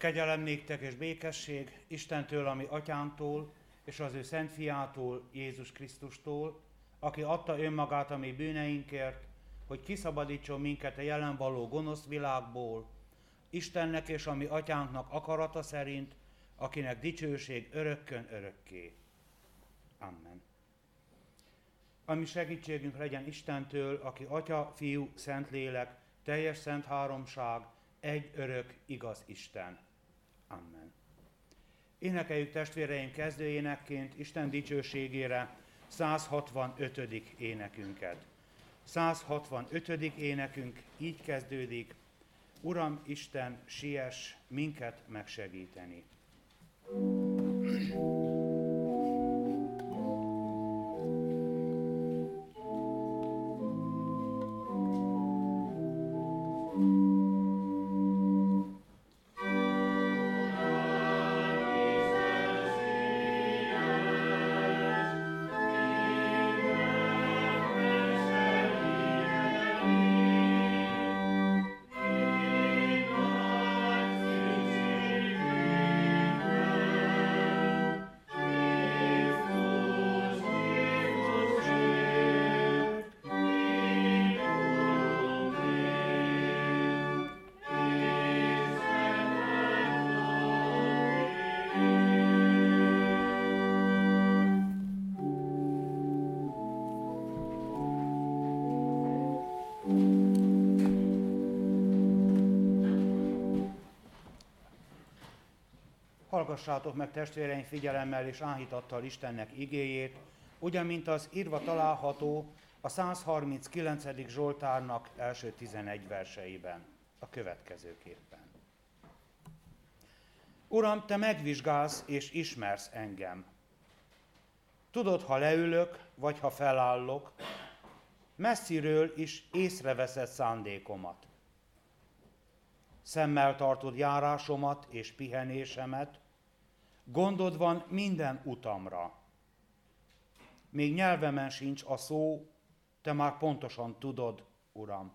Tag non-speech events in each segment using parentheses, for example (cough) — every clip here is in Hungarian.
Kegyelem néktek és békesség Istentől, ami atyánktól, és az ő szent fiától, Jézus Krisztustól, aki adta önmagát a mi bűneinkért, hogy kiszabadítson minket a jelen való gonosz világból, Istennek és a mi atyánknak akarata szerint, akinek dicsőség örökkön örökké. Amen. Ami segítségünk legyen Istentől, aki Atya, Fiú, Szentlélek, teljes szent háromság, egy örök, igaz Isten. Amen. Énekeljük testvéreim kezdőénekként Isten dicsőségére 165. énekünket. 165. énekünk így kezdődik, Uram Isten, siess minket megsegíteni. thank you Hallgassátok meg testvéreim figyelemmel és áhítattal Istennek igéjét, ugyan mint az írva található a 139. Zsoltárnak első 11 verseiben, a következőképpen. Uram, te megvizsgálsz és ismersz engem. Tudod, ha leülök, vagy ha felállok, messziről is észreveszed szándékomat. Szemmel tartod járásomat és pihenésemet, Gondod van minden utamra. Még nyelvemen sincs a szó, te már pontosan tudod, Uram.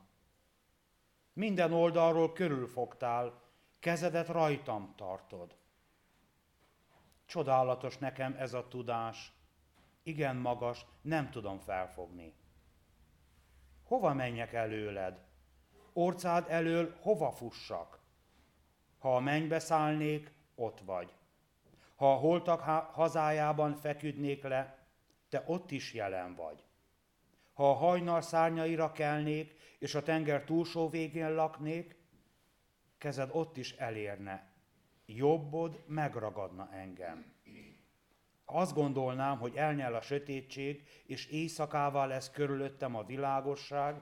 Minden oldalról körülfogtál, kezedet rajtam tartod. Csodálatos nekem ez a tudás, igen magas, nem tudom felfogni. Hova menjek előled? Orcád elől hova fussak? Ha a mennybe szállnék, ott vagy. Ha a holtak hazájában feküdnék le, te ott is jelen vagy. Ha a hajnal szárnyaira kelnék, és a tenger túlsó végén laknék, kezed ott is elérne, jobbod megragadna engem. Azt gondolnám, hogy elnyel a sötétség, és éjszakával lesz körülöttem a világosság,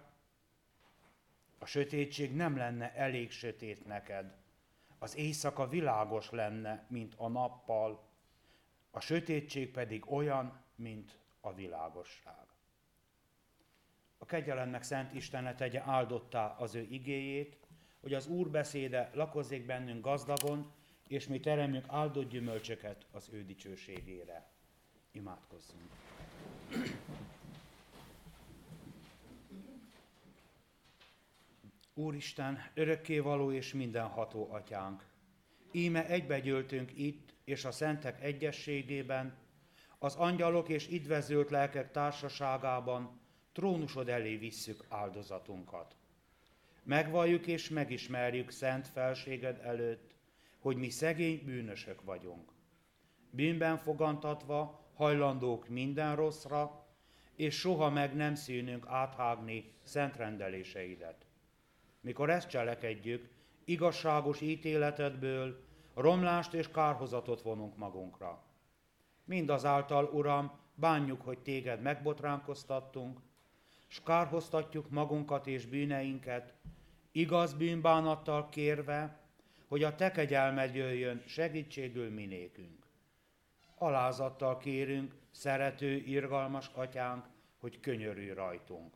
a sötétség nem lenne elég sötét neked, az éjszaka világos lenne, mint a nappal, a sötétség pedig olyan, mint a világosság. A kegyelemnek szent Istene tegye áldottá az ő igéjét, hogy az Úr beszéde lakozzék bennünk gazdagon, és mi teremjük áldott gyümölcsöket az ő dicsőségére. Imádkozzunk! Úristen, örökkévaló és mindenható atyánk, íme egybegyöltünk itt és a szentek egyességében, az angyalok és idvezült lelkek társaságában trónusod elé visszük áldozatunkat. Megvalljuk és megismerjük szent felséged előtt, hogy mi szegény bűnösök vagyunk. Bűnben fogantatva hajlandók minden rosszra, és soha meg nem szűnünk áthágni szent rendeléseidet mikor ezt cselekedjük, igazságos ítéletedből romlást és kárhozatot vonunk magunkra. Mindazáltal, Uram, bánjuk, hogy téged megbotránkoztattunk, s kárhoztatjuk magunkat és bűneinket, igaz bűnbánattal kérve, hogy a te kegyelmed jöjjön segítségül minékünk. Alázattal kérünk, szerető, irgalmas atyánk, hogy könyörülj rajtunk.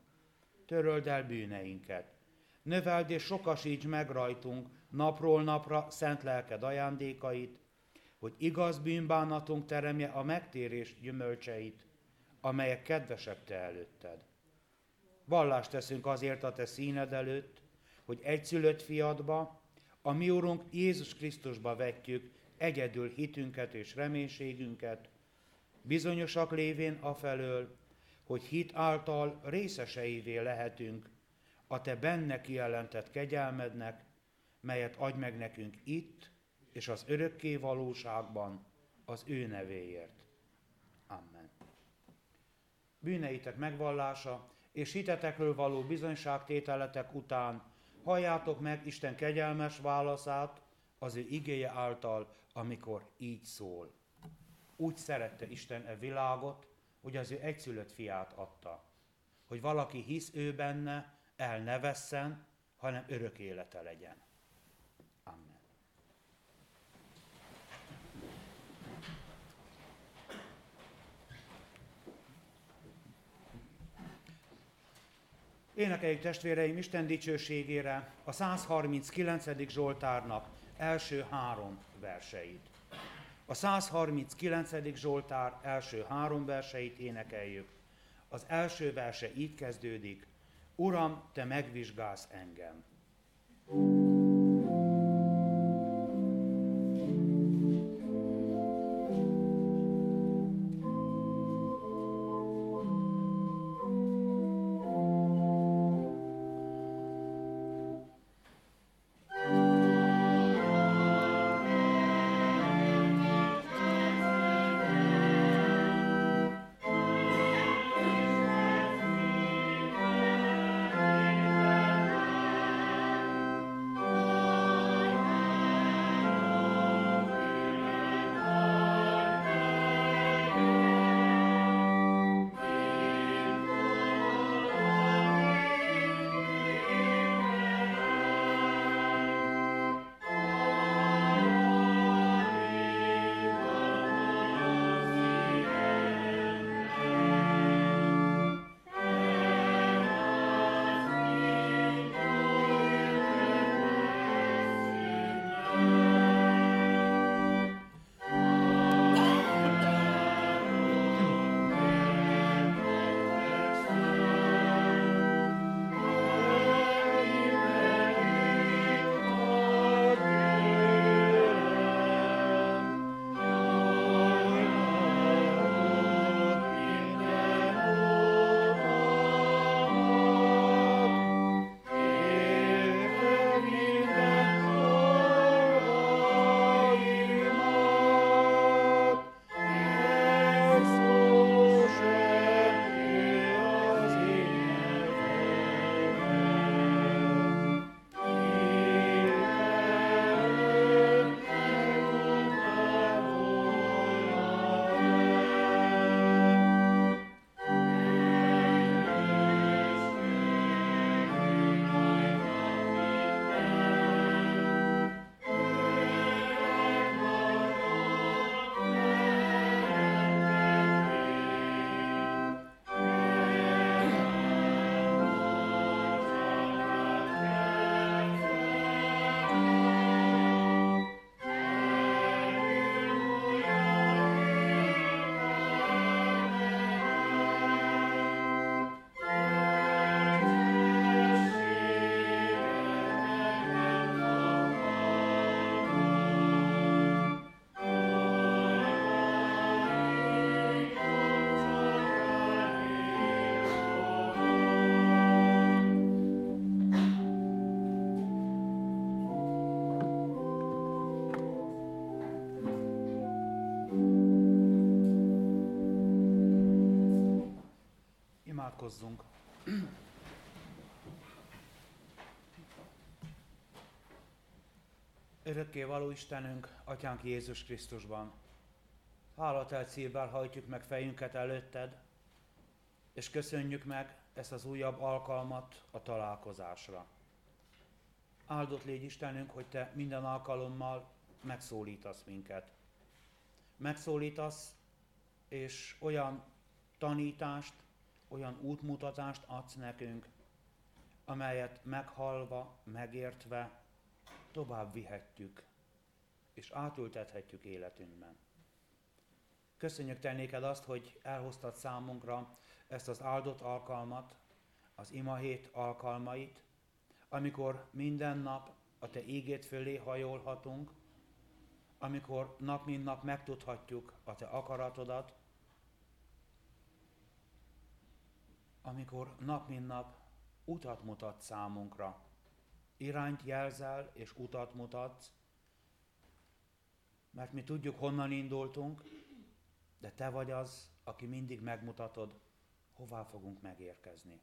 Töröld el bűneinket, növeld és sokasíts meg rajtunk napról napra szent lelked ajándékait, hogy igaz bűnbánatunk teremje a megtérés gyümölcseit, amelyek kedvesek te előtted. Vallást teszünk azért a te színed előtt, hogy egyszülött fiadba, a mi Úrunk Jézus Krisztusba vetjük egyedül hitünket és reménységünket, bizonyosak lévén afelől, hogy hit által részeseivé lehetünk a te benne kijelentett kegyelmednek, melyet adj meg nekünk itt és az örökké valóságban az ő nevéért. Amen. Bűneitek megvallása és hitetekről való bizonyságtételetek után halljátok meg Isten kegyelmes válaszát az ő igéje által, amikor így szól. Úgy szerette Isten e világot, hogy az ő egyszülött fiát adta, hogy valaki hisz ő benne, el ne vesszen, hanem örök élete legyen. Amen. Énekeljük testvéreim Isten dicsőségére a 139. Zsoltárnak első három verseit. A 139. Zsoltár első három verseit énekeljük. Az első verse így kezdődik, Uram, te megvizsgálsz engem. thank you Imádkozzunk! Örökké való Istenünk, Atyánk Jézus Krisztusban, hálatelt szívvel hajtjuk meg fejünket előtted, és köszönjük meg ezt az újabb alkalmat a találkozásra. Áldott légy Istenünk, hogy Te minden alkalommal megszólítasz minket. Megszólítasz, és olyan tanítást, olyan útmutatást adsz nekünk, amelyet meghallva, megértve tovább vihetjük, és átültethetjük életünkben. Köszönjük te néked azt, hogy elhoztad számunkra ezt az áldott alkalmat, az imahét alkalmait, amikor minden nap a Te ígét fölé hajolhatunk, amikor nap mint nap megtudhatjuk a Te akaratodat, amikor nap mint nap utat mutat számunkra, irányt jelzel és utat mutatsz, mert mi tudjuk, honnan indultunk, de Te vagy az, aki mindig megmutatod, hová fogunk megérkezni.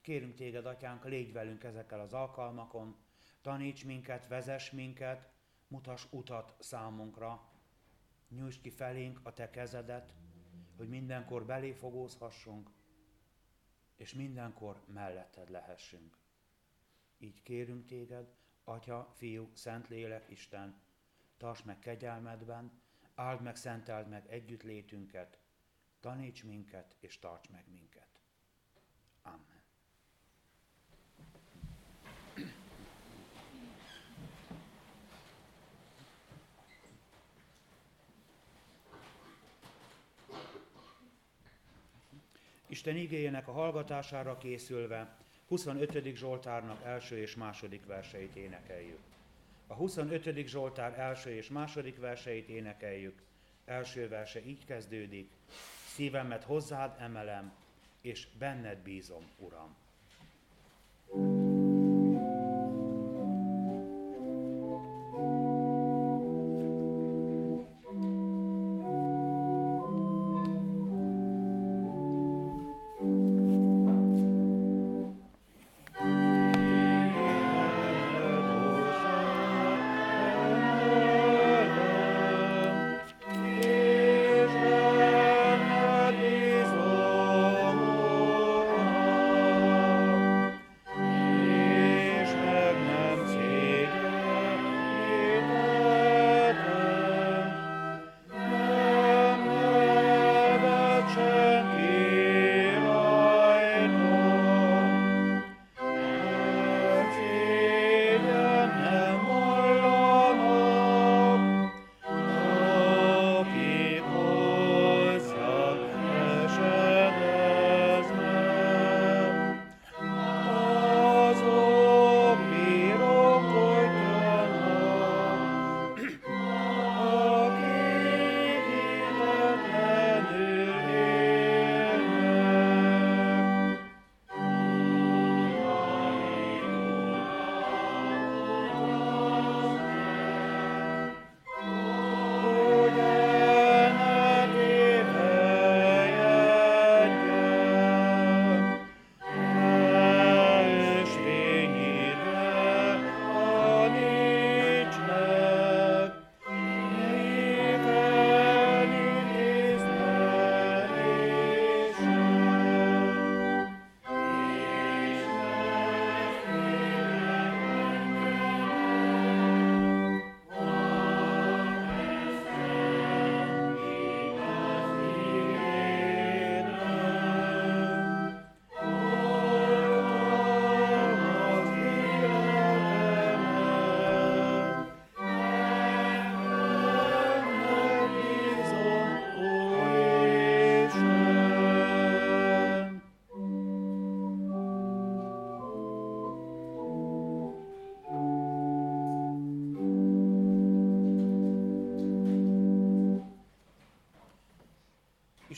Kérünk Téged, Atyánk, légy velünk ezekkel az alkalmakon, taníts minket, vezess minket, mutass utat számunkra, nyújtsd ki felénk a Te kezedet, hogy mindenkor belé fogózhassunk, és mindenkor melletted lehessünk. Így kérünk téged, Atya, Fiú, Szentlélek, Isten, tarts meg kegyelmedben, áld meg, szenteld meg együttlétünket, taníts minket és tarts meg minket. Amen. Isten igényének a hallgatására készülve 25. Zsoltárnak első és második verseit énekeljük. A 25. Zsoltár első és második verseit énekeljük. Első verse így kezdődik. Szívemet hozzád emelem, és benned bízom, Uram.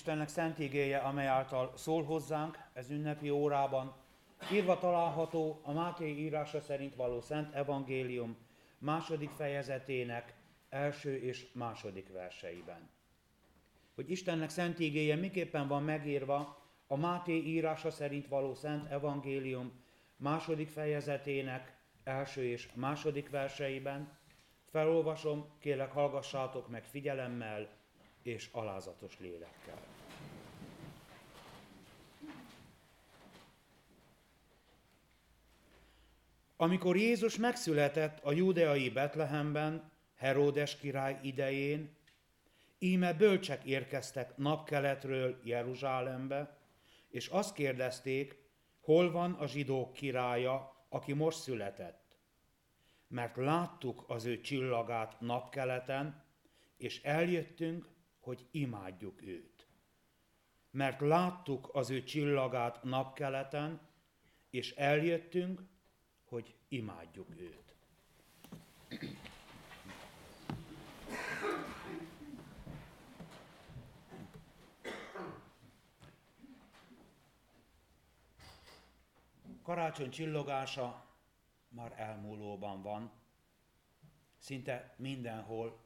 Istennek szent igéje, amely által szól hozzánk ez ünnepi órában, írva található a Máté írása szerint való Szent Evangélium második fejezetének első és második verseiben. Hogy Istennek szent igéje miképpen van megírva a Máté írása szerint való Szent Evangélium második fejezetének első és második verseiben, felolvasom, kérlek hallgassátok meg figyelemmel és alázatos lélekkel. Amikor Jézus megszületett a judeai Betlehemben, Heródes király idején, íme bölcsek érkeztek napkeletről Jeruzsálembe, és azt kérdezték, hol van a zsidók királya, aki most született. Mert láttuk az ő csillagát napkeleten, és eljöttünk, hogy imádjuk őt. Mert láttuk az ő csillagát napkeleten, és eljöttünk, hogy imádjuk őt. Karácsony csillogása már elmúlóban van, szinte mindenhol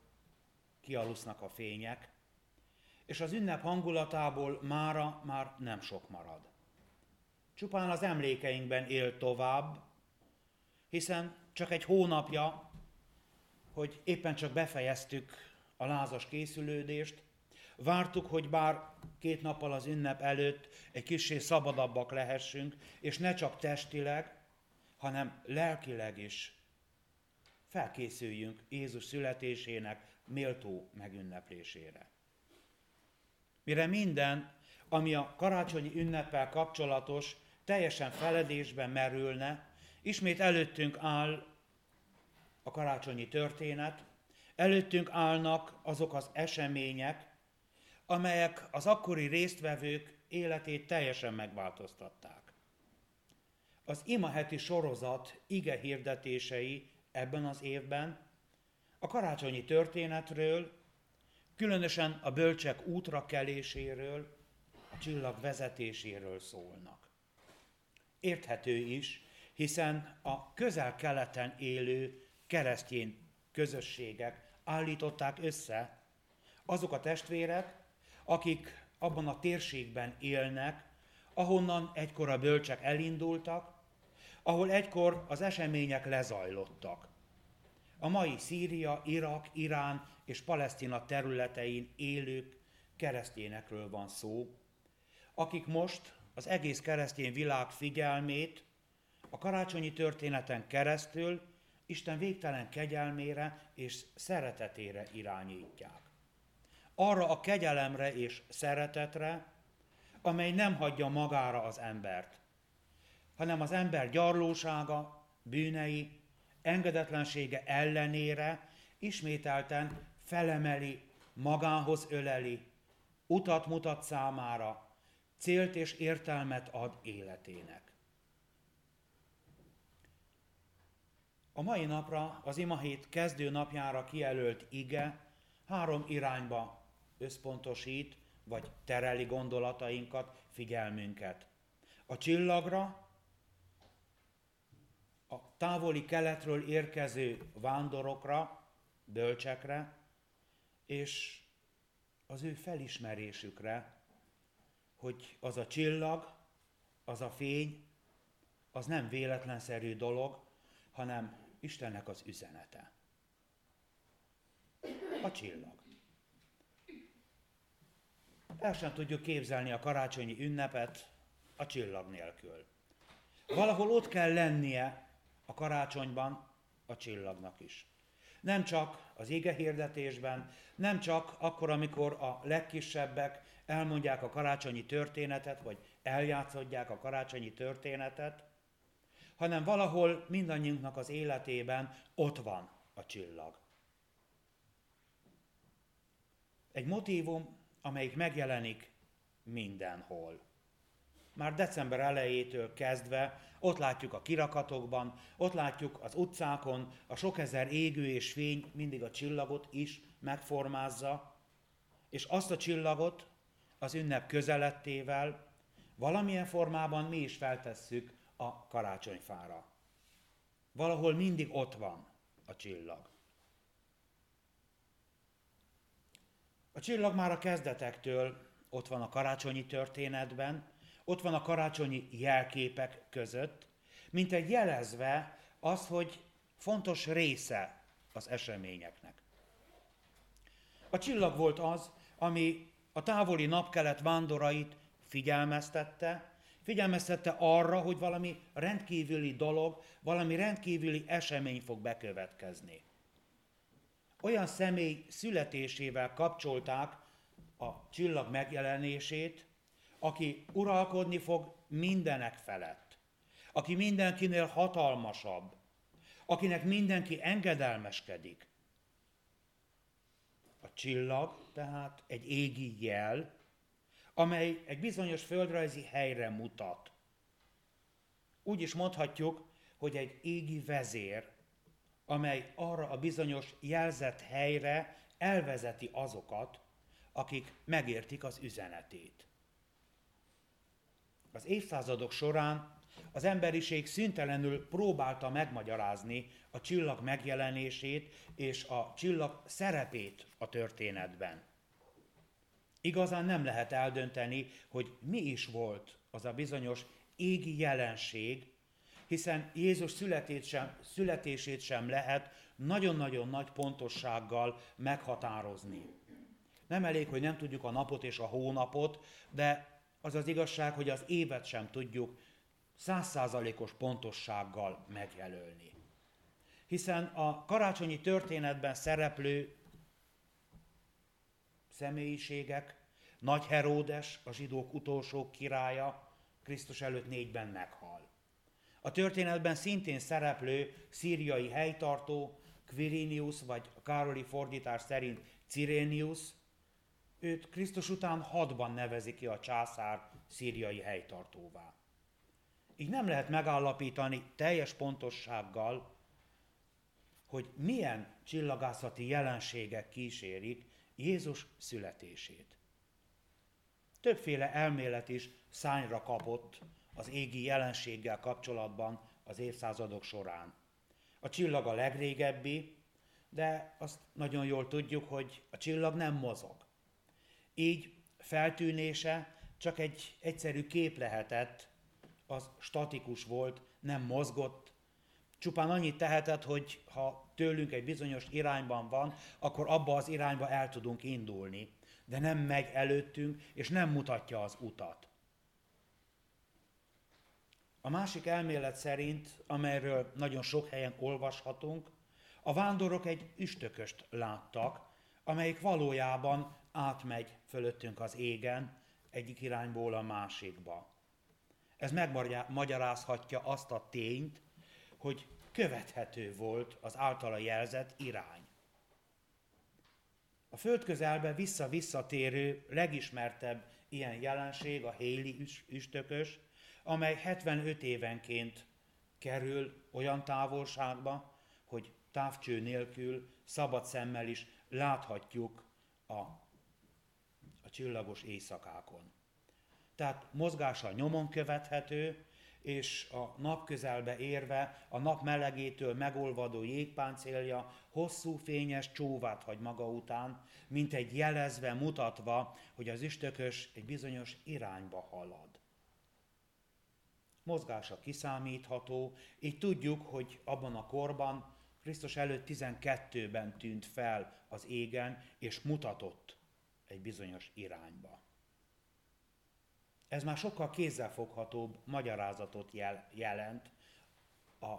kialusznak a fények, és az ünnep hangulatából mára már nem sok marad. Csupán az emlékeinkben él tovább, hiszen csak egy hónapja, hogy éppen csak befejeztük a lázas készülődést, vártuk, hogy bár két nappal az ünnep előtt egy kicsi szabadabbak lehessünk, és ne csak testileg, hanem lelkileg is felkészüljünk Jézus születésének méltó megünneplésére. Mire minden, ami a karácsonyi ünneppel kapcsolatos, teljesen feledésben merülne, ismét előttünk áll a karácsonyi történet, előttünk állnak azok az események, amelyek az akkori résztvevők életét teljesen megváltoztatták. Az imaheti sorozat ige hirdetései ebben az évben a karácsonyi történetről, különösen a bölcsek útra keléséről, a csillag vezetéséről szólnak. Érthető is, hiszen a közel-keleten élő keresztény közösségek állították össze azok a testvérek, akik abban a térségben élnek, ahonnan egykor a bölcsek elindultak, ahol egykor az események lezajlottak. A mai Szíria, Irak, Irán és Palesztina területein élők keresztényekről van szó, akik most az egész keresztény világ figyelmét a karácsonyi történeten keresztül Isten végtelen kegyelmére és szeretetére irányítják. Arra a kegyelemre és szeretetre, amely nem hagyja magára az embert, hanem az ember gyarlósága, bűnei, engedetlensége ellenére ismételten felemeli, magához öleli, utat mutat számára, célt és értelmet ad életének. A mai napra, az imahét kezdő napjára kijelölt ige három irányba összpontosít, vagy tereli gondolatainkat, figyelmünket. A csillagra, a távoli keletről érkező vándorokra, bölcsekre, és az ő felismerésükre, hogy az a csillag, az a fény, az nem véletlenszerű dolog, hanem Istennek az üzenete. A csillag. El sem tudjuk képzelni a karácsonyi ünnepet a csillag nélkül. Valahol ott kell lennie a karácsonyban a csillagnak is. Nem csak az ége hirdetésben, nem csak akkor, amikor a legkisebbek elmondják a karácsonyi történetet, vagy eljátszodják a karácsonyi történetet, hanem valahol mindannyiunknak az életében ott van a csillag. Egy motívum, amelyik megjelenik mindenhol. Már december elejétől kezdve ott látjuk a kirakatokban, ott látjuk az utcákon, a sok ezer égő és fény mindig a csillagot is megformázza, és azt a csillagot az ünnep közelettével valamilyen formában mi is feltesszük a karácsonyfára. Valahol mindig ott van a csillag. A csillag már a kezdetektől ott van a karácsonyi történetben, ott van a karácsonyi jelképek között, mint egy jelezve az, hogy fontos része az eseményeknek. A csillag volt az, ami a távoli napkelet vándorait figyelmeztette, figyelmeztette arra, hogy valami rendkívüli dolog, valami rendkívüli esemény fog bekövetkezni. Olyan személy születésével kapcsolták a csillag megjelenését, aki uralkodni fog mindenek felett, aki mindenkinél hatalmasabb, akinek mindenki engedelmeskedik. A csillag tehát egy égi jel, amely egy bizonyos földrajzi helyre mutat. Úgy is mondhatjuk, hogy egy égi vezér, amely arra a bizonyos jelzett helyre elvezeti azokat, akik megértik az üzenetét. Az évszázadok során Az emberiség szüntelenül próbálta megmagyarázni a csillag megjelenését és a csillag szerepét a történetben. Igazán nem lehet eldönteni, hogy mi is volt az a bizonyos égi jelenség, hiszen Jézus születét sem, születését sem lehet nagyon-nagyon nagy pontossággal meghatározni. Nem elég, hogy nem tudjuk a napot és a hónapot, de az az igazság, hogy az évet sem tudjuk százszázalékos pontossággal megjelölni. Hiszen a karácsonyi történetben szereplő személyiségek, Nagy Heródes, a zsidók utolsó királya, Krisztus előtt négyben meghal. A történetben szintén szereplő szíriai helytartó, Quirinius, vagy a Károli fordítás szerint Cyrenius, őt Krisztus után hadban nevezi ki a császár szíriai helytartóvá. Így nem lehet megállapítani teljes pontossággal, hogy milyen csillagászati jelenségek kísérik Jézus születését. Többféle elmélet is szányra kapott az égi jelenséggel kapcsolatban az évszázadok során. A csillag a legrégebbi, de azt nagyon jól tudjuk, hogy a csillag nem mozog. Így feltűnése csak egy egyszerű kép lehetett, az statikus volt, nem mozgott, csupán annyit tehetett, hogy ha tőlünk egy bizonyos irányban van, akkor abba az irányba el tudunk indulni, de nem megy előttünk, és nem mutatja az utat. A másik elmélet szerint, amelyről nagyon sok helyen olvashatunk, a vándorok egy üstököst láttak, amelyik valójában átmegy fölöttünk az égen, egyik irányból a másikba. Ez megmagyarázhatja azt a tényt, hogy követhető volt az általa jelzett irány. A föld közelbe vissza-visszatérő legismertebb ilyen jelenség a Héli üstökös, amely 75 évenként kerül olyan távolságba, hogy távcső nélkül, szabad szemmel is láthatjuk a, a csillagos éjszakákon. Tehát mozgása nyomon követhető, és a nap közelbe érve a nap melegétől megolvadó jégpáncélja hosszú fényes csóvát hagy maga után, mint egy jelezve mutatva, hogy az üstökös egy bizonyos irányba halad mozgása kiszámítható, így tudjuk, hogy abban a korban Krisztus előtt 12-ben tűnt fel az égen, és mutatott egy bizonyos irányba. Ez már sokkal kézzelfoghatóbb magyarázatot jel- jelent a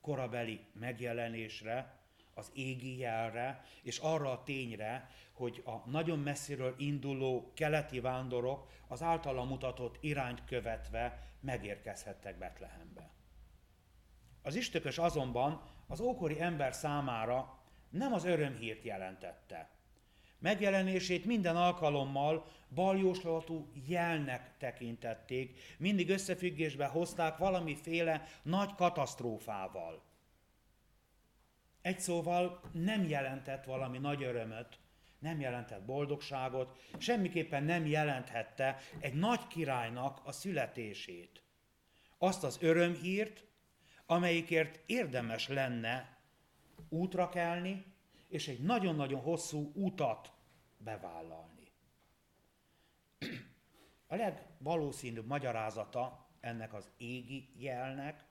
korabeli megjelenésre, az égi jelre, és arra a tényre, hogy a nagyon messziről induló keleti vándorok az általa mutatott irányt követve megérkezhettek Betlehembe. Az istökös azonban az ókori ember számára nem az örömhírt jelentette. Megjelenését minden alkalommal baljóslatú jelnek tekintették, mindig összefüggésbe hozták valamiféle nagy katasztrófával. Egy szóval nem jelentett valami nagy örömöt, nem jelentett boldogságot, semmiképpen nem jelenthette egy nagy királynak a születését. Azt az örömhírt, amelyikért érdemes lenne útra kelni, és egy nagyon-nagyon hosszú utat bevállalni. A legvalószínűbb magyarázata ennek az égi jelnek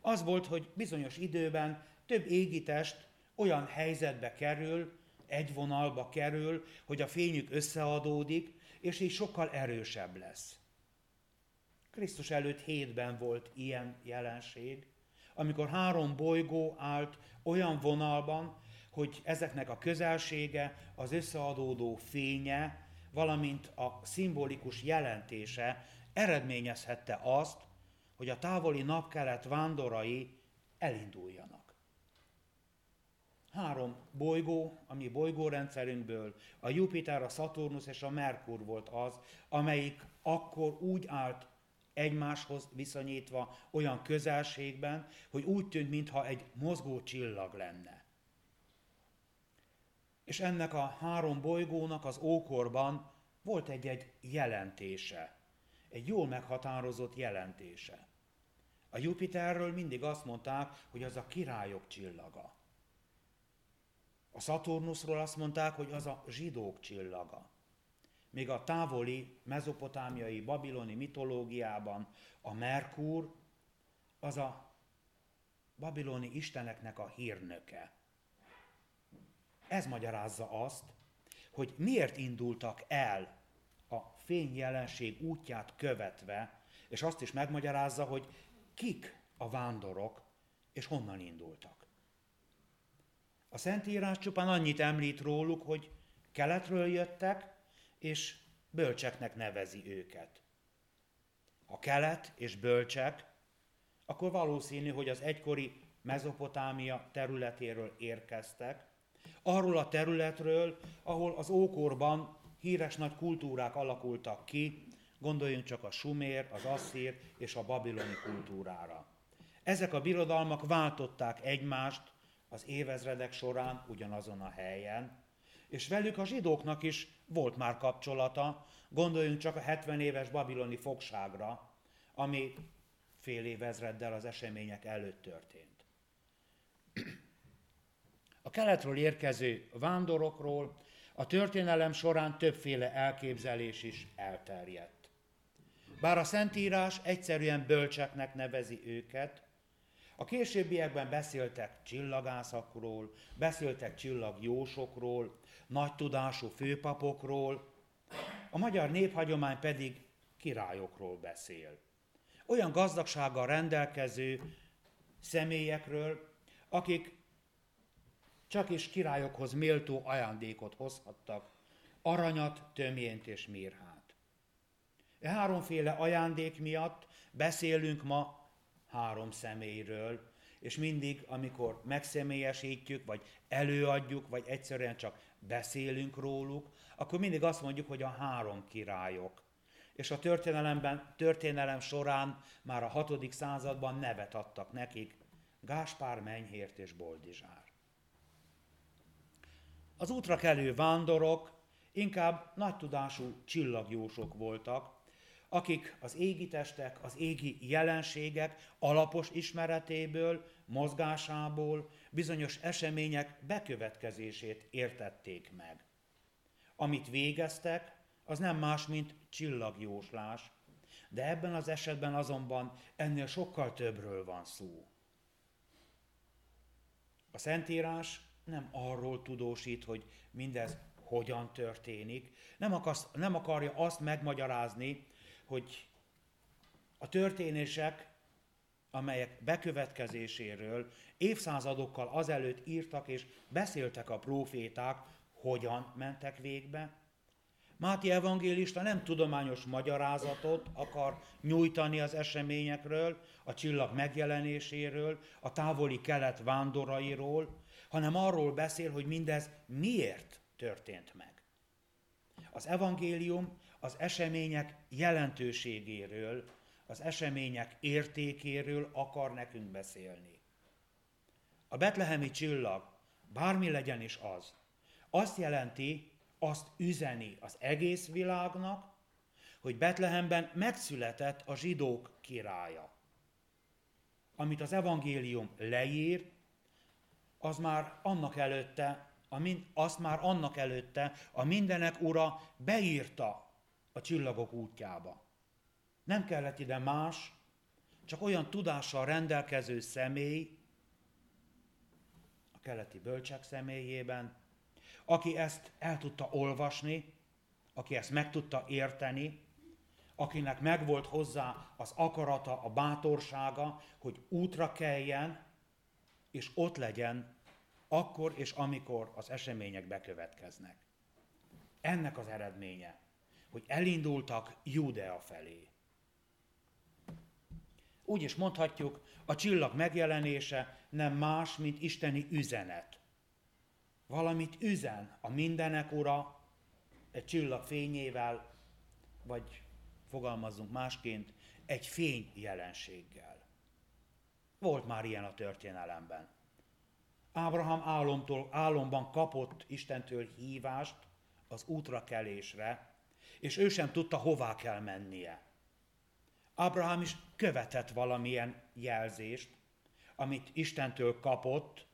az volt, hogy bizonyos időben több égitest olyan helyzetbe kerül, egy vonalba kerül, hogy a fényük összeadódik, és így sokkal erősebb lesz. Krisztus előtt hétben volt ilyen jelenség, amikor három bolygó állt olyan vonalban, hogy ezeknek a közelsége, az összeadódó fénye, valamint a szimbolikus jelentése eredményezhette azt, hogy a távoli napkelet vándorai elinduljanak három bolygó, ami bolygórendszerünkből, a Jupiter, a Saturnus és a Merkur volt az, amelyik akkor úgy állt egymáshoz viszonyítva olyan közelségben, hogy úgy tűnt, mintha egy mozgó csillag lenne. És ennek a három bolygónak az ókorban volt egy-egy jelentése. egy jól meghatározott jelentése. A Jupiterről mindig azt mondták, hogy az a királyok csillaga. A Saturnusról azt mondták, hogy az a zsidók csillaga. Még a távoli mezopotámiai babiloni mitológiában a Merkur az a babiloni isteneknek a hírnöke. Ez magyarázza azt, hogy miért indultak el a fényjelenség útját követve, és azt is megmagyarázza, hogy kik a vándorok, és honnan indultak. A Szentírás csupán annyit említ róluk, hogy keletről jöttek, és bölcseknek nevezi őket. Ha kelet és bölcsek, akkor valószínű, hogy az egykori Mezopotámia területéről érkeztek, arról a területről, ahol az ókorban híres nagy kultúrák alakultak ki, gondoljunk csak a sumér, az asszír és a babiloni kultúrára. Ezek a birodalmak váltották egymást az évezredek során ugyanazon a helyen, és velük a zsidóknak is volt már kapcsolata, gondoljunk csak a 70 éves babiloni fogságra, ami fél évezreddel az események előtt történt. A keletről érkező vándorokról a történelem során többféle elképzelés is elterjedt. Bár a Szentírás egyszerűen bölcseknek nevezi őket, a későbbiekben beszéltek csillagászakról, beszéltek csillagjósokról, nagy tudású főpapokról, a magyar néphagyomány pedig királyokról beszél. Olyan gazdagsággal rendelkező személyekről, akik csak is királyokhoz méltó ajándékot hozhattak, aranyat, tömjént és mirhát. E háromféle ajándék miatt beszélünk ma három személyről, és mindig, amikor megszemélyesítjük, vagy előadjuk, vagy egyszerűen csak beszélünk róluk, akkor mindig azt mondjuk, hogy a három királyok. És a történelemben, történelem során már a hatodik században nevet adtak nekik, Gáspár, Menyhért és Boldizsár. Az útra kelő vándorok inkább nagy tudású csillagjósok voltak, akik az égi testek, az égi jelenségek alapos ismeretéből, mozgásából, bizonyos események bekövetkezését értették meg. Amit végeztek, az nem más, mint csillagjóslás, de ebben az esetben azonban ennél sokkal többről van szó. A Szentírás nem arról tudósít, hogy mindez hogyan történik, nem, akarsz, nem akarja azt megmagyarázni, hogy a történések, amelyek bekövetkezéséről évszázadokkal azelőtt írtak és beszéltek a proféták, hogyan mentek végbe. Máti evangélista nem tudományos magyarázatot akar nyújtani az eseményekről, a csillag megjelenéséről, a távoli kelet vándorairól, hanem arról beszél, hogy mindez miért történt meg. Az evangélium az események jelentőségéről, az események értékéről akar nekünk beszélni. A betlehemi csillag, bármi legyen is az, azt jelenti, azt üzeni az egész világnak, hogy Betlehemben megszületett a zsidók királya. Amit az evangélium leír, az már annak előtte, a mind, azt már annak előtte a mindenek ura beírta a csillagok útjába. Nem kellett ide más, csak olyan tudással rendelkező személy, a keleti bölcsek személyében, aki ezt el tudta olvasni, aki ezt meg tudta érteni, akinek megvolt hozzá az akarata, a bátorsága, hogy útra keljen, és ott legyen akkor és amikor az események bekövetkeznek. Ennek az eredménye, hogy elindultak Judea felé. Úgy is mondhatjuk, a csillag megjelenése nem más, mint isteni üzenet. Valamit üzen a mindenek ura egy csillag fényével, vagy fogalmazzunk másként, egy fény jelenséggel. Volt már ilyen a történelemben. Ábrahám álomtól, álomban kapott Istentől hívást az útra kelésre, és ő sem tudta, hová kell mennie. Abraham is követett valamilyen jelzést, amit Istentől kapott,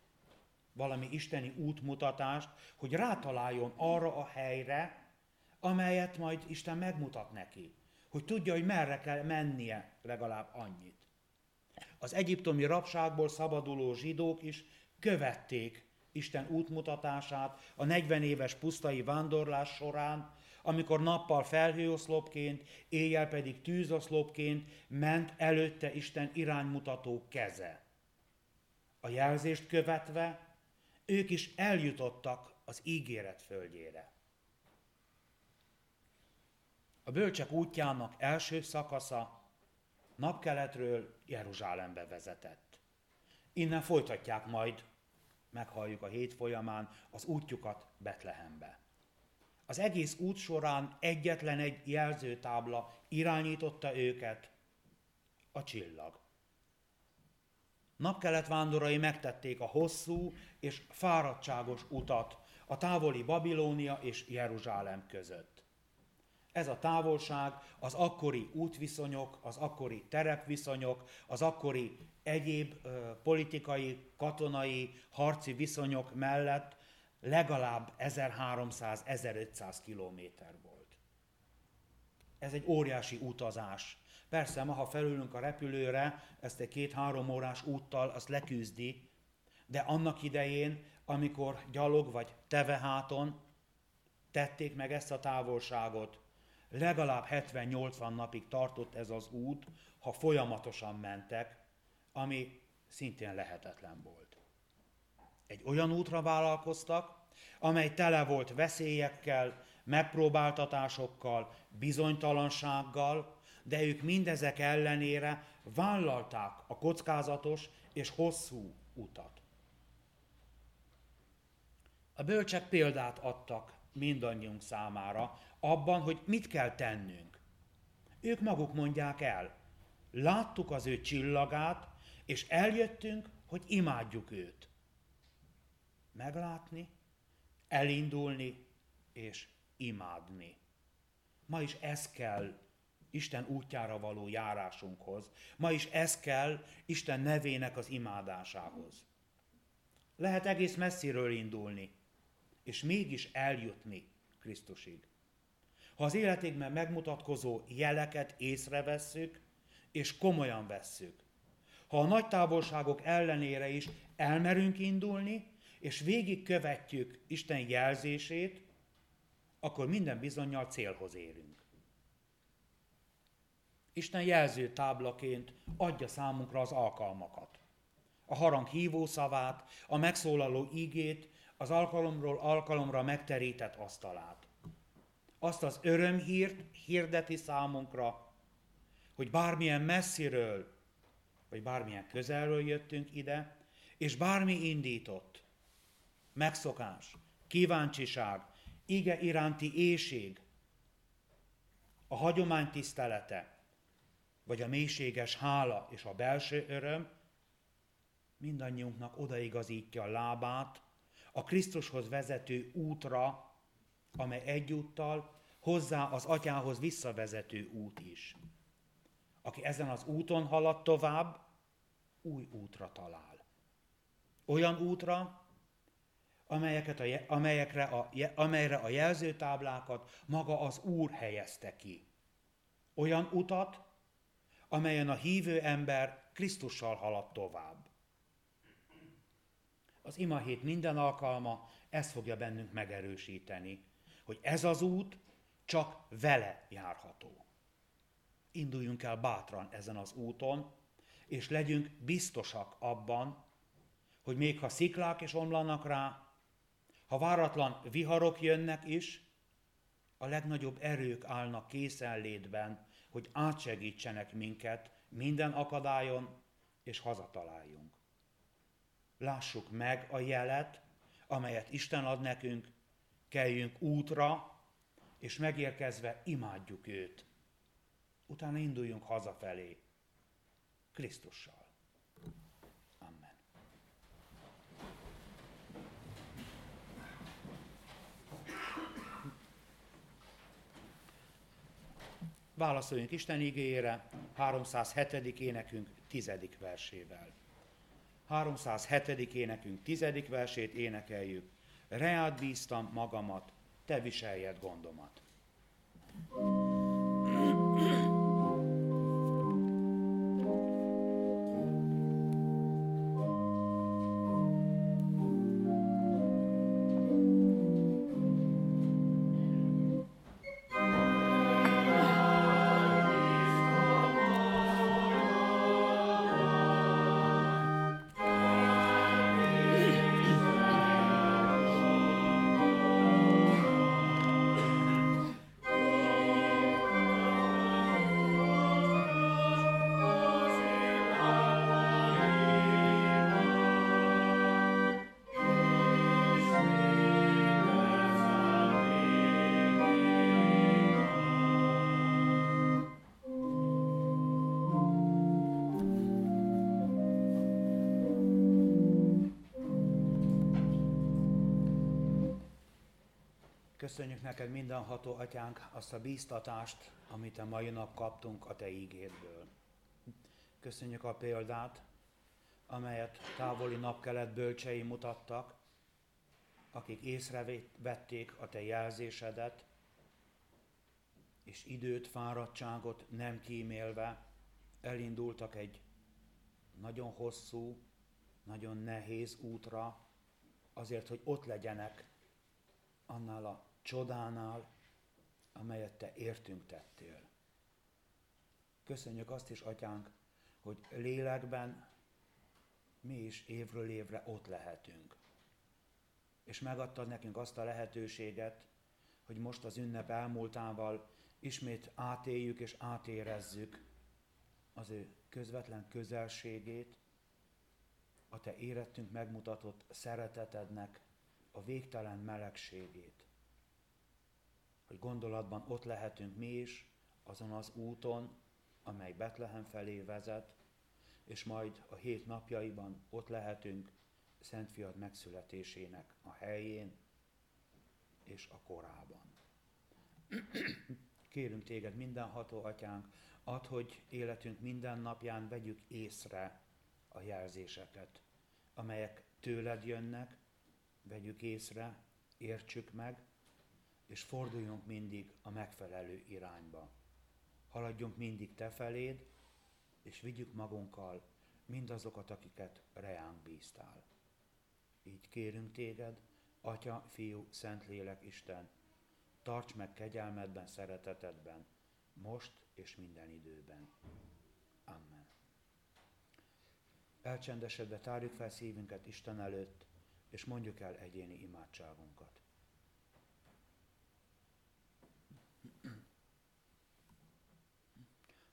valami isteni útmutatást, hogy rátaláljon arra a helyre, amelyet majd Isten megmutat neki. Hogy tudja, hogy merre kell mennie legalább annyit. Az egyiptomi rabságból szabaduló zsidók is követték Isten útmutatását a 40 éves pusztai vándorlás során, amikor nappal felhőoszlopként, éjjel pedig tűzoszlopként ment előtte Isten iránymutató keze. A jelzést követve ők is eljutottak az ígéret földjére. A bölcsek útjának első szakasza napkeletről Jeruzsálembe vezetett. Innen folytatják majd, meghalljuk a hét folyamán, az útjukat Betlehembe. Az egész út során egyetlen egy jelzőtábla irányította őket, a csillag. Napkelet vándorai megtették a hosszú és fáradtságos utat a távoli Babilónia és Jeruzsálem között. Ez a távolság az akkori útviszonyok, az akkori terepviszonyok, az akkori egyéb ö, politikai, katonai, harci viszonyok mellett legalább 1300-1500 kilométer volt. Ez egy óriási utazás. Persze, ma, ha felülünk a repülőre, ezt egy két-három órás úttal azt leküzdi, de annak idején, amikor gyalog vagy teveháton tették meg ezt a távolságot, legalább 70-80 napig tartott ez az út, ha folyamatosan mentek, ami szintén lehetetlen volt. Egy olyan útra vállalkoztak, amely tele volt veszélyekkel, megpróbáltatásokkal, bizonytalansággal, de ők mindezek ellenére vállalták a kockázatos és hosszú utat. A bölcsek példát adtak mindannyiunk számára abban, hogy mit kell tennünk. Ők maguk mondják el. Láttuk az ő csillagát, és eljöttünk, hogy imádjuk őt. Meglátni, elindulni és imádni. Ma is ez kell Isten útjára való járásunkhoz. Ma is ez kell Isten nevének az imádásához. Lehet egész messziről indulni, és mégis eljutni Krisztusig. Ha az életékben megmutatkozó jeleket észrevesszük, és komolyan vesszük, ha a nagy távolságok ellenére is elmerünk indulni, és végig követjük Isten jelzését, akkor minden bizonyal célhoz érünk. Isten jelző táblaként adja számunkra az alkalmakat. A harang hívó szavát, a megszólaló ígét, az alkalomról alkalomra megterített asztalát. Azt az örömhírt hirdeti számunkra, hogy bármilyen messziről, vagy bármilyen közelről jöttünk ide, és bármi indított, megszokás, kíváncsiság, ige iránti éjség, a hagyomány tisztelete, vagy a mélységes hála és a belső öröm, mindannyiunknak odaigazítja a lábát a Krisztushoz vezető útra, amely egyúttal hozzá az atyához visszavezető út is. Aki ezen az úton halad tovább, új útra talál. Olyan útra, amelyeket a, amelyekre a, amelyre a jelzőtáblákat maga az Úr helyezte ki. Olyan utat, amelyen a hívő ember Krisztussal halad tovább. Az imahét minden alkalma ezt fogja bennünk megerősíteni, hogy ez az út csak vele járható. Induljunk el bátran ezen az úton, és legyünk biztosak abban, hogy még ha sziklák is omlanak rá, ha váratlan viharok jönnek is, a legnagyobb erők állnak készenlétben, hogy átsegítsenek minket minden akadályon, és hazataláljunk. Lássuk meg a jelet, amelyet Isten ad nekünk, keljünk útra, és megérkezve imádjuk őt. Utána induljunk hazafelé, Krisztussal. Válaszoljunk Isten igényére, 307. énekünk 10. versével. 307. énekünk 10. versét énekeljük. Reád bíztam magamat, te viseljed gondomat. thank Köszönjük neked mindenható atyánk azt a bíztatást, amit a mai nap kaptunk a te ígédből. Köszönjük a példát, amelyet távoli napkelet bölcsei mutattak, akik észrevették a te jelzésedet, és időt, fáradtságot nem kímélve elindultak egy nagyon hosszú, nagyon nehéz útra, azért, hogy ott legyenek annál a csodánál, amelyet te értünk tettél. Köszönjük azt is, atyánk, hogy lélekben mi is évről évre ott lehetünk. És megadtad nekünk azt a lehetőséget, hogy most az ünnep elmúltával ismét átéljük és átérezzük az ő közvetlen közelségét, a te érettünk megmutatott szeretetednek a végtelen melegségét hogy gondolatban ott lehetünk mi is, azon az úton, amely Betlehem felé vezet, és majd a hét napjaiban ott lehetünk Szent Fiad megszületésének a helyén és a korában. (clears throat) Kérünk téged, mindenható atyánk, add, hogy életünk minden napján vegyük észre a jelzéseket, amelyek tőled jönnek, vegyük észre, értsük meg, és forduljunk mindig a megfelelő irányba. Haladjunk mindig te feléd, és vigyük magunkkal mindazokat, akiket reánk bíztál. Így kérünk téged, Atya, Fiú, Szentlélek, Isten, tarts meg kegyelmedben, szeretetedben, most és minden időben. Amen. Elcsendesedve tárjuk fel szívünket Isten előtt, és mondjuk el egyéni imádságunkat.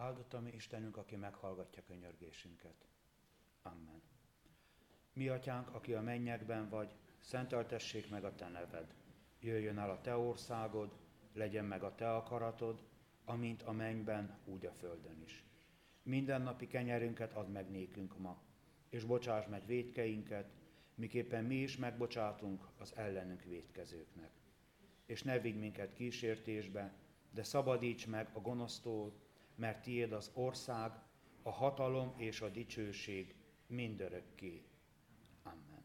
Áldott a mi Istenünk, aki meghallgatja könyörgésünket. Amen. Mi atyánk, aki a mennyekben vagy, szenteltessék meg a te neved. Jöjjön el a te országod, legyen meg a te akaratod, amint a mennyben, úgy a földön is. Minden napi kenyerünket add meg nékünk ma, és bocsáss meg védkeinket, miképpen mi is megbocsátunk az ellenünk védkezőknek. És ne vigy minket kísértésbe, de szabadíts meg a gonosztól, mert tiéd az ország, a hatalom és a dicsőség mindörökké. Amen.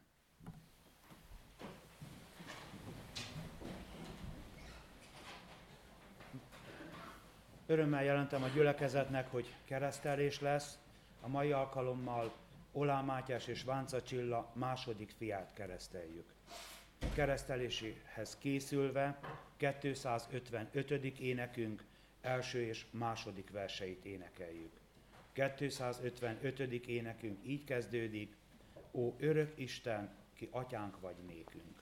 Örömmel jelentem a gyülekezetnek, hogy keresztelés lesz. A mai alkalommal Olá Mátyás és Vánca Csilla második fiát kereszteljük. A készülve 255. énekünk első és második verseit énekeljük. 255. énekünk így kezdődik, Ó örök Isten, ki atyánk vagy nékünk.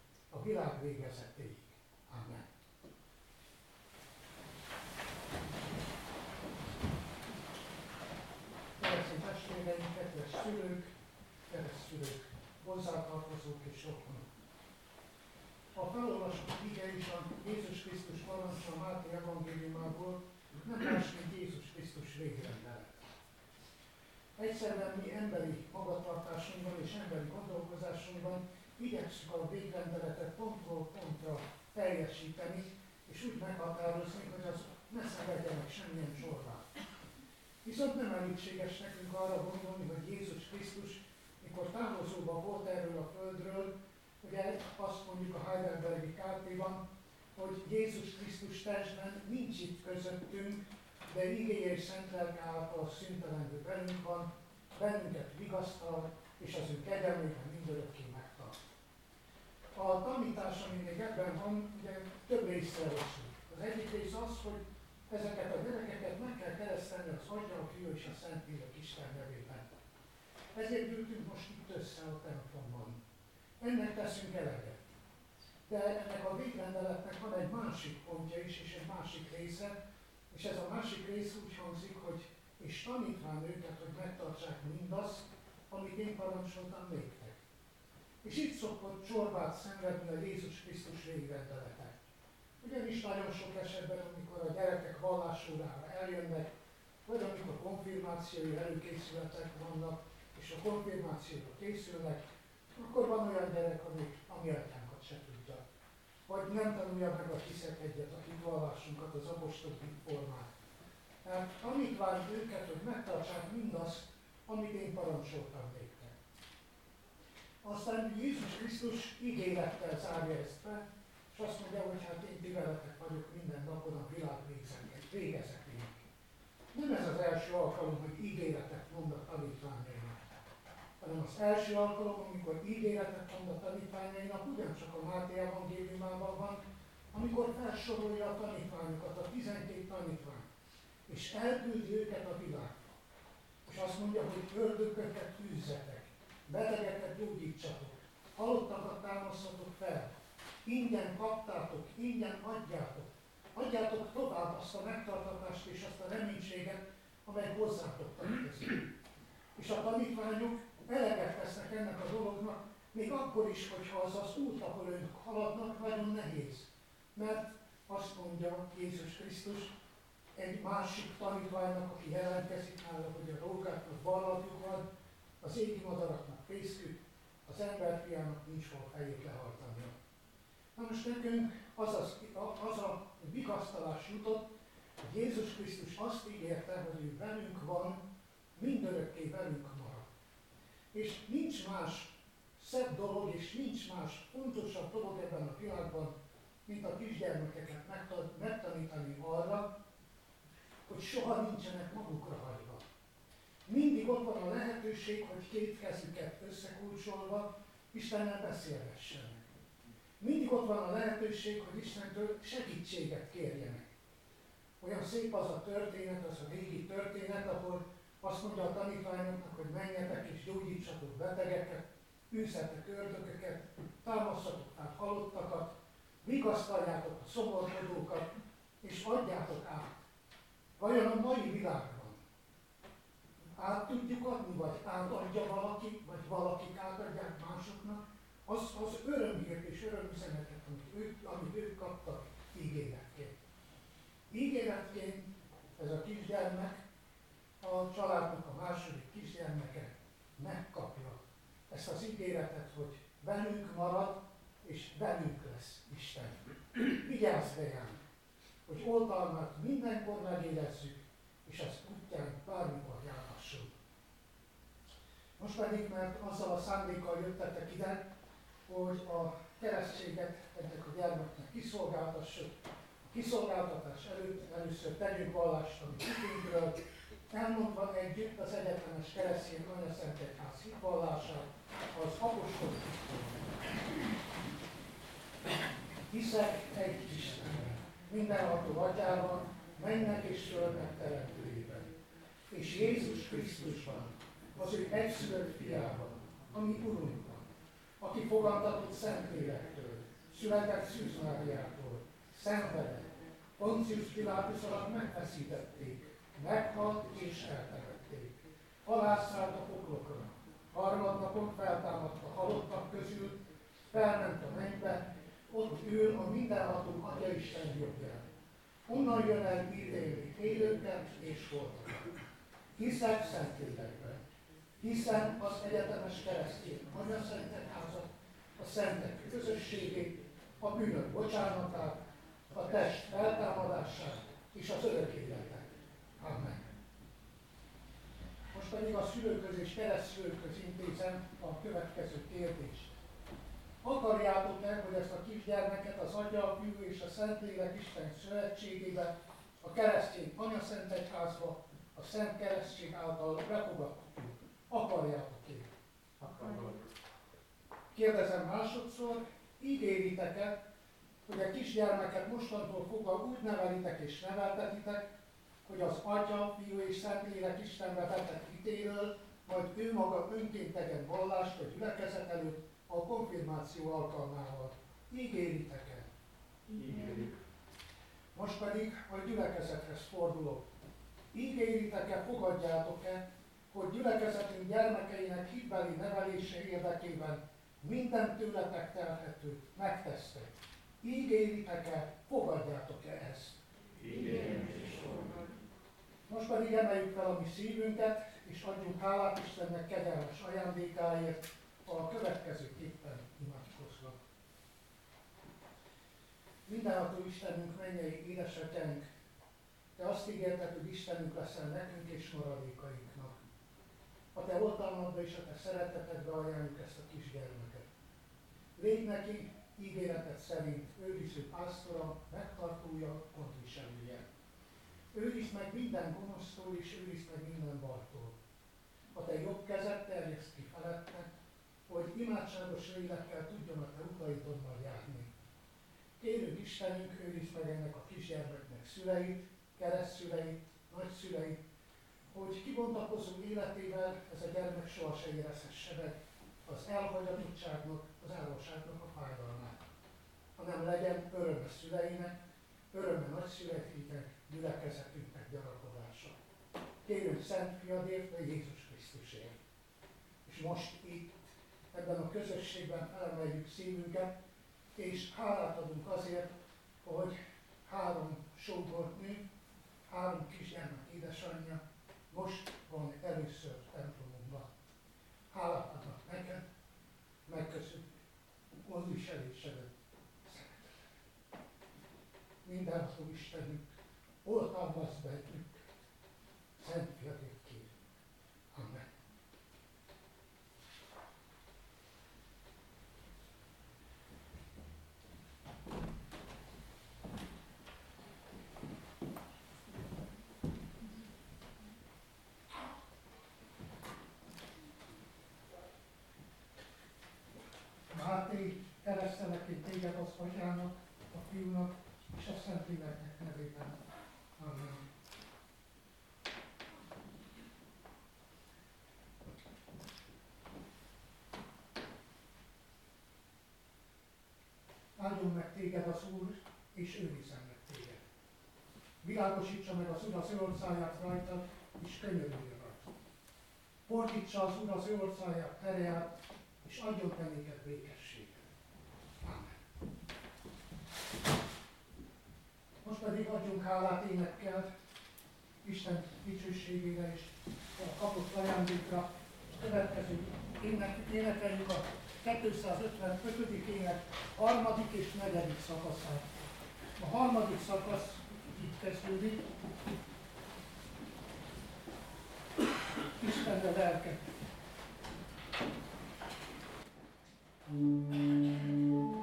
a világ végezetéig. Amen. Keresztény testvéreim, kedves szülők, keresztülők, hozzátartozók és rokonok. A felolvasott ige is a Jézus Krisztus parancsa Máté evangéliumából nem más, mint Jézus Krisztus végrendelet. Egyszerűen mi emberi magatartásunkban és emberi gondolkozásunkban igyekszünk a végrendeletet pontról pontra teljesíteni, és úgy meghatározni, hogy az ne szenvedjenek semmilyen csorbát. Viszont nem elégséges nekünk arra gondolni, hogy Jézus Krisztus, mikor távozóban volt erről a földről, ugye azt mondjuk a Heidelbergi kártéban, hogy Jézus Krisztus testben nincs itt közöttünk, de igéje és szent lelke által szüntelenül velünk van, bennünket vigasztal, és az ő kegyelmében mindörökké. A tanítás, ami még ebben van, ugye több részre oszlik. Az egyik rész az, hogy ezeket a gyerekeket meg kell keresztelni az Atya, a Fiú és a Szentlélek Isten nevében. Ezért gyűltünk most itt össze a templomban. Ennek teszünk eleget. De ennek a végrendeletnek van egy másik pontja is, és egy másik része, és ez a másik rész úgy hangzik, hogy és tanítván őket, hogy megtartsák mindazt, amit én parancsoltam néktek. És itt szokott csorbát szenvedni a Jézus Krisztus végrendelete. Ugyanis nagyon sok esetben, amikor a gyerekek vallásórára eljönnek, vagy amikor konfirmációi előkészületek vannak, és a konfirmációra készülnek, akkor van olyan gyerek, ami, ami atyánkat se tudja. Vagy nem tanulja meg a hiszek egyet, a hitvallásunkat, az apostoli formát. Tehát tanítván őket, hogy megtartsák mindazt, amit én parancsoltam néktek. Aztán Jézus Krisztus ígérettel zárja ezt be, és azt mondja, hogy hát én ti vagyok minden napon a világ végezetéig. Nem ez az első alkalom, hogy ígéretet mond a tanítványainak. hanem az első alkalom, amikor ígéretet mond a tanítványainak, ugyancsak a Máté evangéliumában van, amikor felsorolja a tanítványokat, a 12 tanítvány, és elküldi őket a világba. És azt mondja, hogy ördököket tűzzetek, betegeket gyógyítsatok, halottakat támasztatok fel, ingyen kaptátok, ingyen adjátok. Adjátok tovább azt a megtartatást és azt a reménységet, amely hozzátok tartozik. És a tanítványok eleget tesznek ennek a dolognak, még akkor is, hogyha az az út, ahol ők haladnak, nagyon nehéz. Mert azt mondja Jézus Krisztus egy másik tanítványnak, aki jelentkezik nála, hogy a rókáknak barlatjuk van, az égi madaraknak fészkük, az emberfiának nincs hol fejét lehajtania. Na most nekünk az, az, az a vigasztalás jutott, hogy Jézus Krisztus azt ígérte, hogy ő velünk van, mindörökké velünk marad. És nincs más szebb dolog, és nincs más fontosabb dolog ebben a világban, mint a kisgyermekeket megtanítani arra, hogy soha nincsenek magukra hagyva. Mindig ott van a lehetőség, hogy két kezüket összekulcsolva Istennel beszélgessenek. Mindig ott van a lehetőség, hogy Istentől segítséget kérjenek. Olyan szép az a történet, az a régi történet, ahol azt mondja a tanítványoknak, hogy menjetek és gyógyítsatok betegeket, űzhetek ördököket, támasztatok át halottakat, vigasztaljátok a szomorkodókat, és adjátok át. Vajon a mai világban át tudjuk adni, vagy átadja valaki, vagy valakik átadják másoknak, az, az örömhírt és örömüzenetet, amit ők, amit ők kaptak ígéretként. Ígéretként ez a kisgyermek, a családnak a második kisgyermeke megkapja ezt az ígéretet, hogy velünk marad, és velünk lesz Isten. Vigyázz rejánk, hogy oltalmat mindenkor megérezzük, és az útján bármikor járhassunk. Most pedig, mert azzal a szándékkal jöttetek ide, hogy a keresztséget ennek a gyermeknek kiszolgáltassuk. A kiszolgáltatás előtt először tegyünk vallást a hitünkről, elmondva együtt az egyetemes keresztény Anya Egyház hitvallását, az apostol Hiszek egy Istenben, mindenható atyában, mennek és földnek teremtőjében, és Jézus Krisztusban, az ő egyszülött fiában, ami Urunk aki fogantatott Szentlélektől, született Szűz Máriától, szenvedett, Poncius Pilátus alatt megfeszítették, meghalt és eltemették. Halászállt a poklokra, harmadnapon feltámadt a halottak közül, felment a mennybe, ott ül a mindenható Atya Isten jobbján. Onnan jön el ítélni élőket és holtakat. Hiszek Szentlélekben, hiszen az egyetemes keresztény Anya Szentek házat, a szentek közösségét, a bűnök bocsánatát, a test feltámadását és az örök életet. Amen. Most pedig a szülőköz és keresztülőköz intézem a következő kérdést. Akarjátok-e, hogy ezt a kisgyermeket az Atya, a Fiú és a Szentlélek Isten szövetségébe, a keresztény Anya Szent Egyházba, a Szent Keresztség által befogadtuk? Akarjátok-e? Akarjuk. Kérdezem másodszor, ígéritek-e, hogy a kisgyermeket mostantól fogva úgy nevelitek és neveltetitek, hogy az Atya, Fiú és Szentlélek Istenbe vetett hitéről, majd ő maga önként tegyen vallást a gyülekezet előtt a konfirmáció alkalmával. Ígéritek-e? Ígérjük. Most pedig a gyülekezethez fordulok. Ígéritek-e, fogadjátok-e, hogy gyülekezetünk gyermekeinek hitbeli nevelése érdekében minden tőletek telhetőt megtesztek. Ígéritek-e, fogadjátok-e ezt? Igen. Most pedig emeljük fel a mi szívünket, és adjunk hálát Istennek kegyelmes ajándékáért a következőképpen imádkozva. Mindenható Istenünk, mennyei édesatyánk, Te azt ígérted, hogy Istenünk leszel nekünk és maradékainknak. A Te oltalmadba és a Te szeretetedbe ajánljuk ezt a kisgyermeket. Légy neki ígéretet szerint őriző pásztora, megtartója, gondviselője. Őrizd meg minden gonosztól, és őrizd meg minden baltól. A te jobb kezed terjeszt ki felett, imádságos lélekkel tudjon a te utaitodban járni. Kérünk Istenünk, őrizd meg ennek a kisgyermeknek szüleit, keresztszüleit, nagyszüleit, hogy kibontakozó életével ez a gyermek soha se érezhesse meg az elhagyatottságnak, az államságnak a fájdalmát, hanem legyen öröme szüleinek, öröme nagyszüleinek, gyülekezetünknek gyarapodása. Kérünk Szent Fiadért, vagy Jézus Krisztusért. És most itt, ebben a közösségben elemeljük szívünket, és hálát adunk azért, hogy három sógornő, három kisgyermek édesanyja most van először templomunkban. Hálát adnak neked, megköszönjük gondviselésedet, szeretetet. Mindenhol Istenünk, oltalmazd bennünk, Szent Fiadét kérünk. Amen. Máté, keresztelek én téged az atyának, a fiúnak és a Szentléleknek nevében. Amen. Áldjon meg téged az Úr, és őrizzen meg téged. Világosítsa meg az Úr az ő orszáját rajtad, és könyörüljön rajta. Fordítsa az Úr az ő orszáját terját, és adjon te néked békességet. Amen. Most pedig adjunk hálát énekkel Isten dicsőségére és a kapott ajándékra. A következő ének, énekeljük a 255. ének harmadik és negyedik szakaszát. A harmadik szakasz így kezdődik. Istenre lelket. Az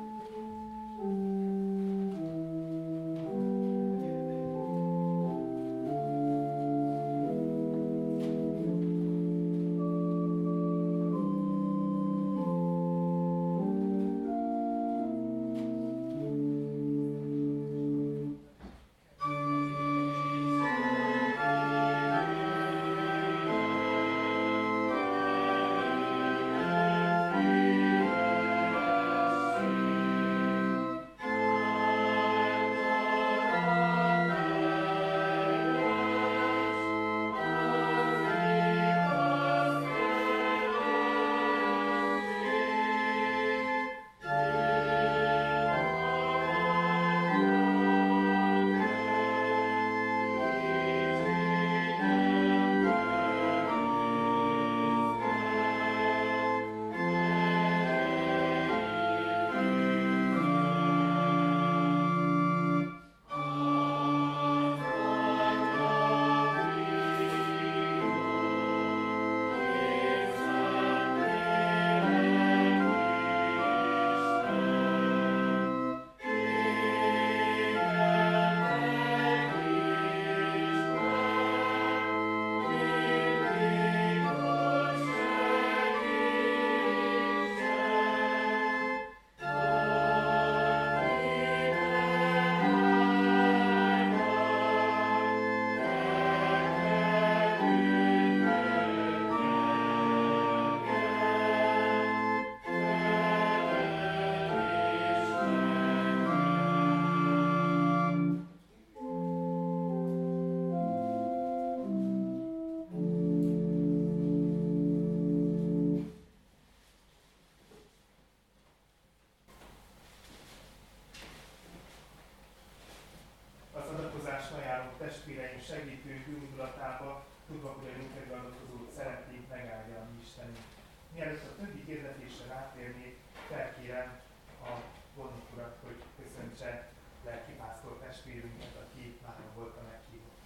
segítő indulatába, tudva, hogy a jókedvű adakozót szeretnék megáldani Istenünk. Mielőtt a többi hirdetésre rátérnék, felkérem a gondok urat, hogy köszöntse lelkipásztor testvérünket, aki már volt a meghívott.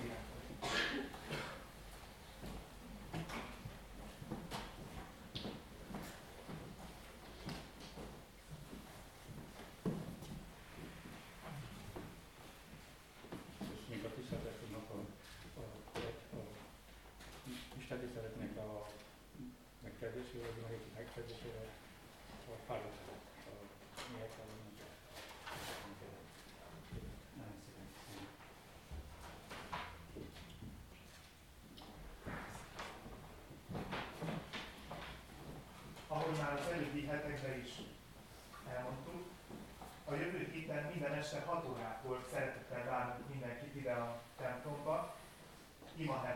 Kérem, hogy És még a tiszteleteknek a, a, a, a Isten tiszteletnek a meg megszerzésére, vagy meg a párosok, a miért nem Nagyon szépen köszönöm. Ahogy már az előbbi hetekben is elmondtuk, a jövő héten minden este 6 órától szeretettel várunk mindenkit ide a templomba. Imaheti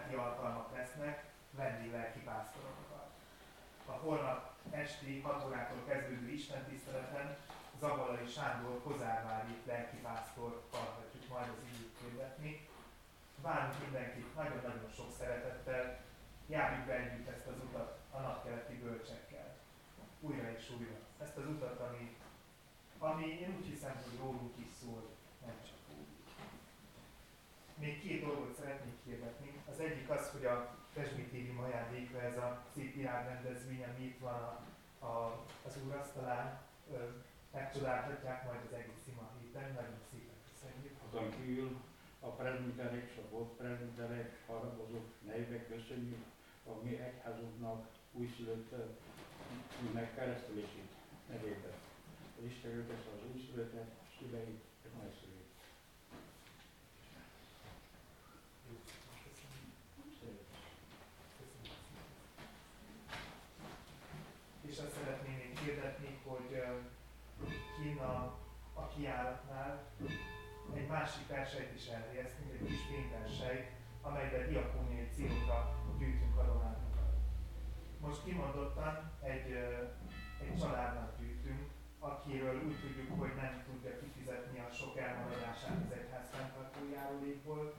esti 6 órától kezdődő Isten tiszteleten Zabalai Sándor Kozárvári lelki pásztor hallhatjuk majd az időt hirdetni. Várunk mindenkit nagyon-nagyon sok szeretettel, járjuk be együtt ezt az utat a napkeleti bölcsekkel. Újra és újra. Ezt az utat, ami, ami én úgy hiszem, hogy rólunk is szól, nem csak úgy. Még két dolgot szeretnék hirdetni. Az egyik az, hogy a presbitéri ajándékra ez a szép virágrendezvény, ami itt van a, a, az úrasztalán, megcsodálhatják majd az egész ima héten. Nagyon szépen köszönjük. Azon kívül a prezbiterek és a volt prezbiterek, haragozók nevében köszönjük a mi egyházunknak újszülött meg keresztülését nevében. Az Isten az újszülöttet, szüleit és nagyszüleit. Szép. És azt szeretném még hirdetni, hogy ö, kinn a, a kiáratnál egy másik versenyt is elhelyeztünk, egy kis fényverseny, amelyben diakóniai célokra gyűjtünk adományokat. Most kimondottan egy, egy családnak gyűjtünk, akiről úgy tudjuk, hogy nem tudja kifizetni a sok elmaradását az egyház fenntartó járulékból.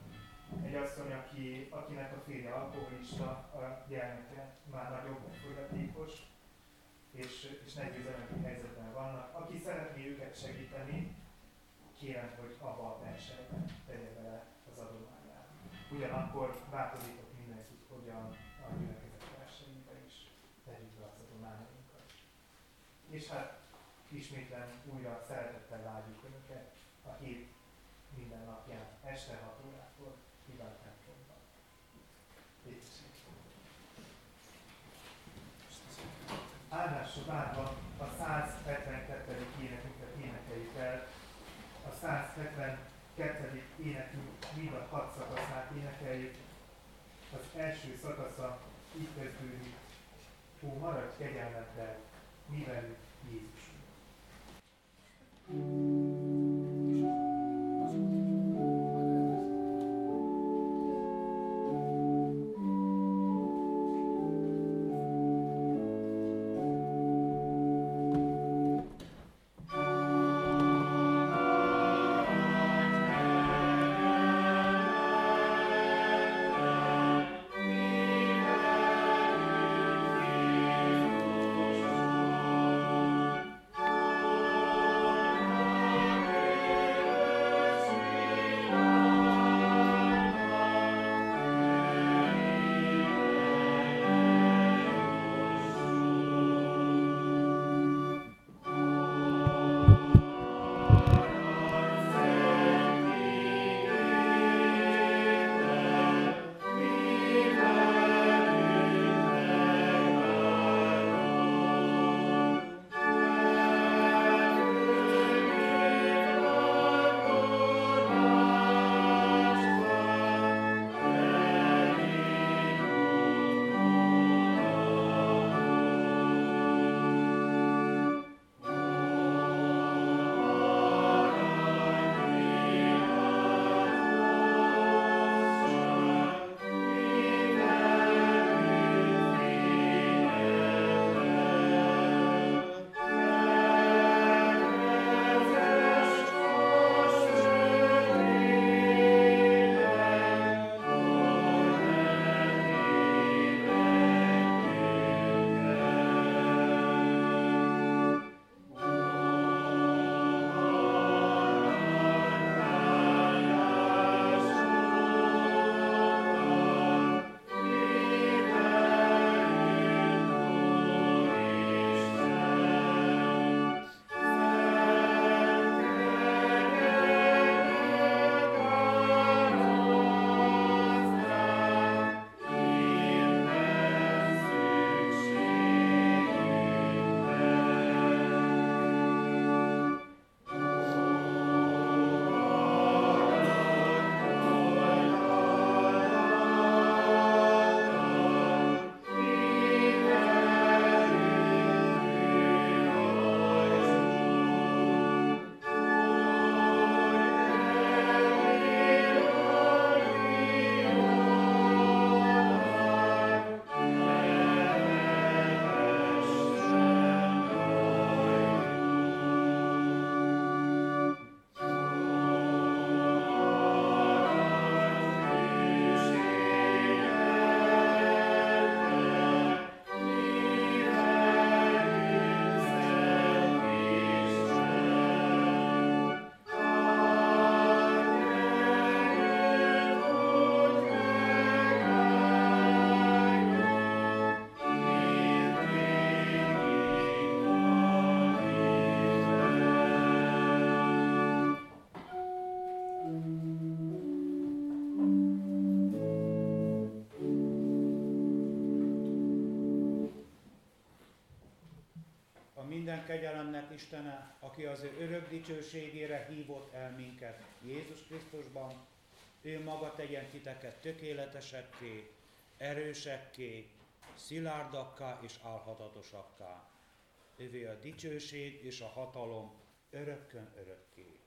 Egy asszony, aki, akinek a férje alkoholista, a gyermeke már nagyobb fogyatékos, és, és nehéz helyzetben vannak. Aki szeretné őket segíteni, kérem, hogy abba a versenyben tegye bele az adományát. Ugyanakkor bátorítok mindenkit, hogy a, gyülekezet versenyben is tegyük be az adományainkat. És hát ismétlen újra szeretettel várjuk Önöket a hét minden napján, este 6 órától, hibát templomban. Léteség. Áldásra várva a 172. énekünket énekeljük el. A 172. énekünk mind a hat szakaszát énekeljük. Az első szakasza így kezdődik. Ó, maradj kegyelmeddel, mi velük Jézus. Mindennek Istene, aki az ő örök dicsőségére hívott el minket Jézus Krisztusban, ő maga tegyen titeket tökéletesekké, erősekké, szilárdakká és álhatatosakká. Ővé a dicsőség és a hatalom örökkön örökké.